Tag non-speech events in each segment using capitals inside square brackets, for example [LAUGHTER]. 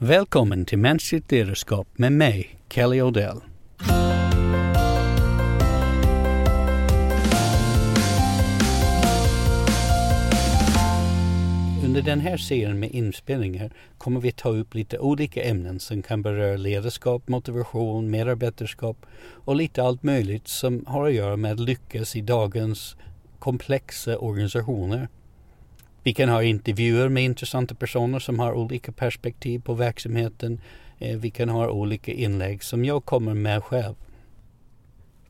Välkommen till Mänskligt ledarskap med mig, Kelly Odell. Under den här serien med inspelningar kommer vi ta upp lite olika ämnen som kan beröra ledarskap, motivation, medarbetarskap och lite allt möjligt som har att göra med att lyckas i dagens komplexa organisationer. Vi kan ha intervjuer med intressanta personer som har olika perspektiv på verksamheten. Eh, vi kan ha olika inlägg som jag kommer med själv.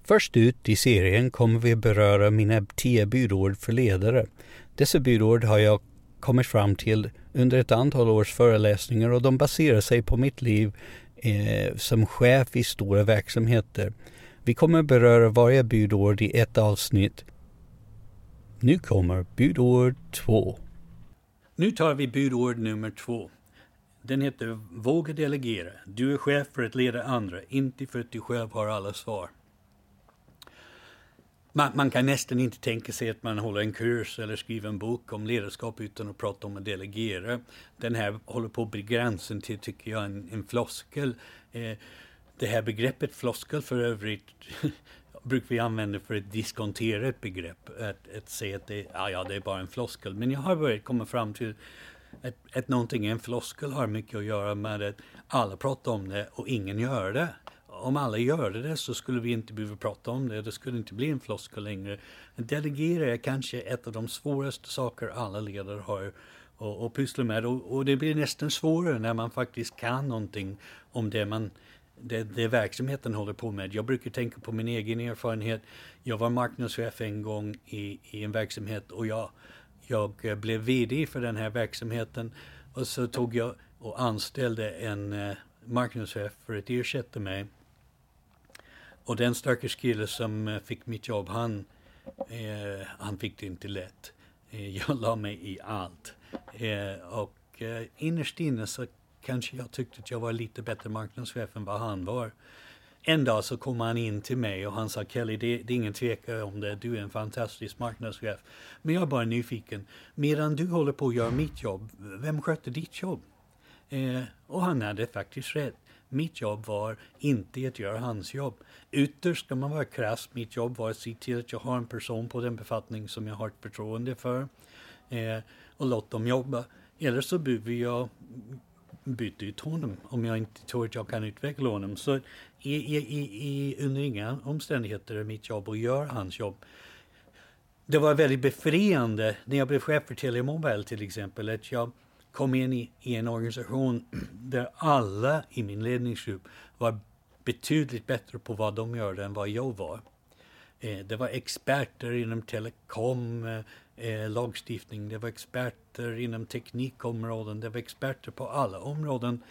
Först ut i serien kommer vi beröra mina tio budord för ledare. Dessa budord har jag kommit fram till under ett antal års föreläsningar och de baserar sig på mitt liv eh, som chef i stora verksamheter. Vi kommer beröra varje budord i ett avsnitt. Nu kommer budord två. Nu tar vi budord nummer två. Den heter Våga delegera. Du är chef för att leda andra, inte för att du själv har alla svar. Man, man, kan nästan inte tänka sig att man håller en kurs eller skriver en bok om ledarskap utan att prata om att delegera. Den här håller på att bli gränsen till, tycker jag, en, en floskel. Eh, det här begreppet floskel för övrigt [LAUGHS] brukar vi använda för att diskontera ett begrepp. Att, att säga att det, ja, ja, det är bara en floskel. Men jag har börjat komma fram till att, att någonting är en floskel har mycket att göra med att alla pratar om det och ingen gör det om alla gör det så skulle vi inte behöva prata om det. Det skulle inte bli en floskel längre. Delegera är kanske ett av de svåraste saker alla ledare har att pyssla med. Och, och, det blir nästan svårare när man faktiskt kan någonting om det man det, det verksamheten håller på med. Jag brukar tänka på min egen erfarenhet. Jag var marknadschef en gång i, i en verksamhet och jag, jag blev VD för den här verksamheten. Och så tog jag och anställde en eh, marknadschef för att ersätta mig. Och den stackars kille som eh, fick mitt jobb, han, eh, han fick det inte lätt. Eh, jag [LAUGHS] la mig i allt. Eh, och eh, innerst inne så kanske jag tyckte att jag var lite bättre marknadschef än vad han var. En dag så kom han in till mig och han sa Kelly, det, det är ingen tvekan om det, du är en fantastisk marknadschef. Men jag är bara nyfiken, medan du håller på att göra mitt jobb, vem sköter ditt jobb? Eh, och han hade faktiskt rätt. Mitt jobb var inte att göra hans jobb. Ytterst ska man vara krass. Mitt jobb var att se till att jag har en person på den befattning som jag har ett förtroende för eh, och låta dem jobba. Eller så behöver jag byta ut honom om jag inte tror att jag kan utveckla honom. Så i, i, i, under inga omständigheter är mitt jobb att göra hans jobb. Det var väldigt befriande när jag blev chef för Telemobile till exempel. Att jag kom in i, i en organisation [CLEARS THROAT] där alla i min ledningsgrupp var betydligt bättre på vad de gjorde än vad jag var. Eh, det var experter inom telekom, eh, eh, lagstiftning, det var experter inom teknikområden, det var experter på alla områden.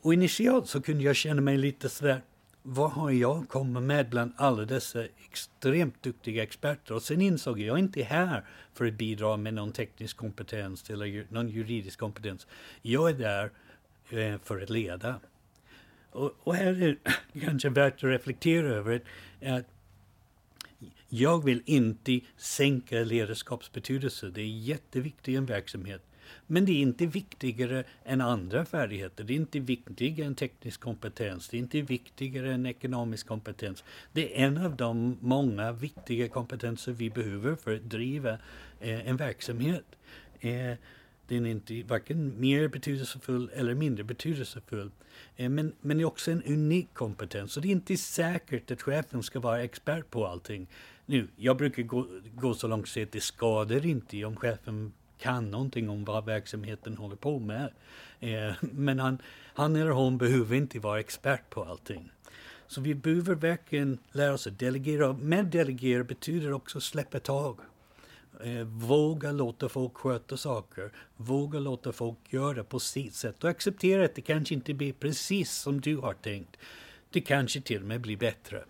Och initialt så kunde jag känna mig lite sådär, vad har jag kommit med bland alla dessa extremt duktiga experter? Och sen insåg jag, jag är inte här för att bidra med någon teknisk kompetens eller någon juridisk kompetens. Jag är där eh, för att leda. Och, och, här är det [CLEARS THROAT] kanske värt att reflektera över att jag vill inte sänka ledarskapsbetydelse. Det är jätteviktigt i en verksamhet. Men det är inte viktigare än andra färdigheter. Det är inte viktigare än teknisk kompetens. Det är inte viktigare än ekonomisk kompetens. Det är en av de många viktiga kompetenser vi behöver för att driva eh, en verksamhet. Eh, den är inte varken mer betydelsefull eller mindre betydelsefull. Eh, men, men det är också en unik kompetens. Så det är inte säkert att chefen ska vara expert på allting. Nu, jag brukar gå, gå så långt att säga att det skadar inte om chefen kan någonting om vad verksamheten håller på med. Eh, men han, han eller hon behöver inte vara expert på allting. Så vi behöver verkligen lära oss att delegera. Men delegera betyder också släppa tag. Eh, våga låta folk sköta saker. Våga låta folk göra på sitt sätt och acceptera att det kanske inte blir precis som du har tänkt. Det kanske till och med blir bättre.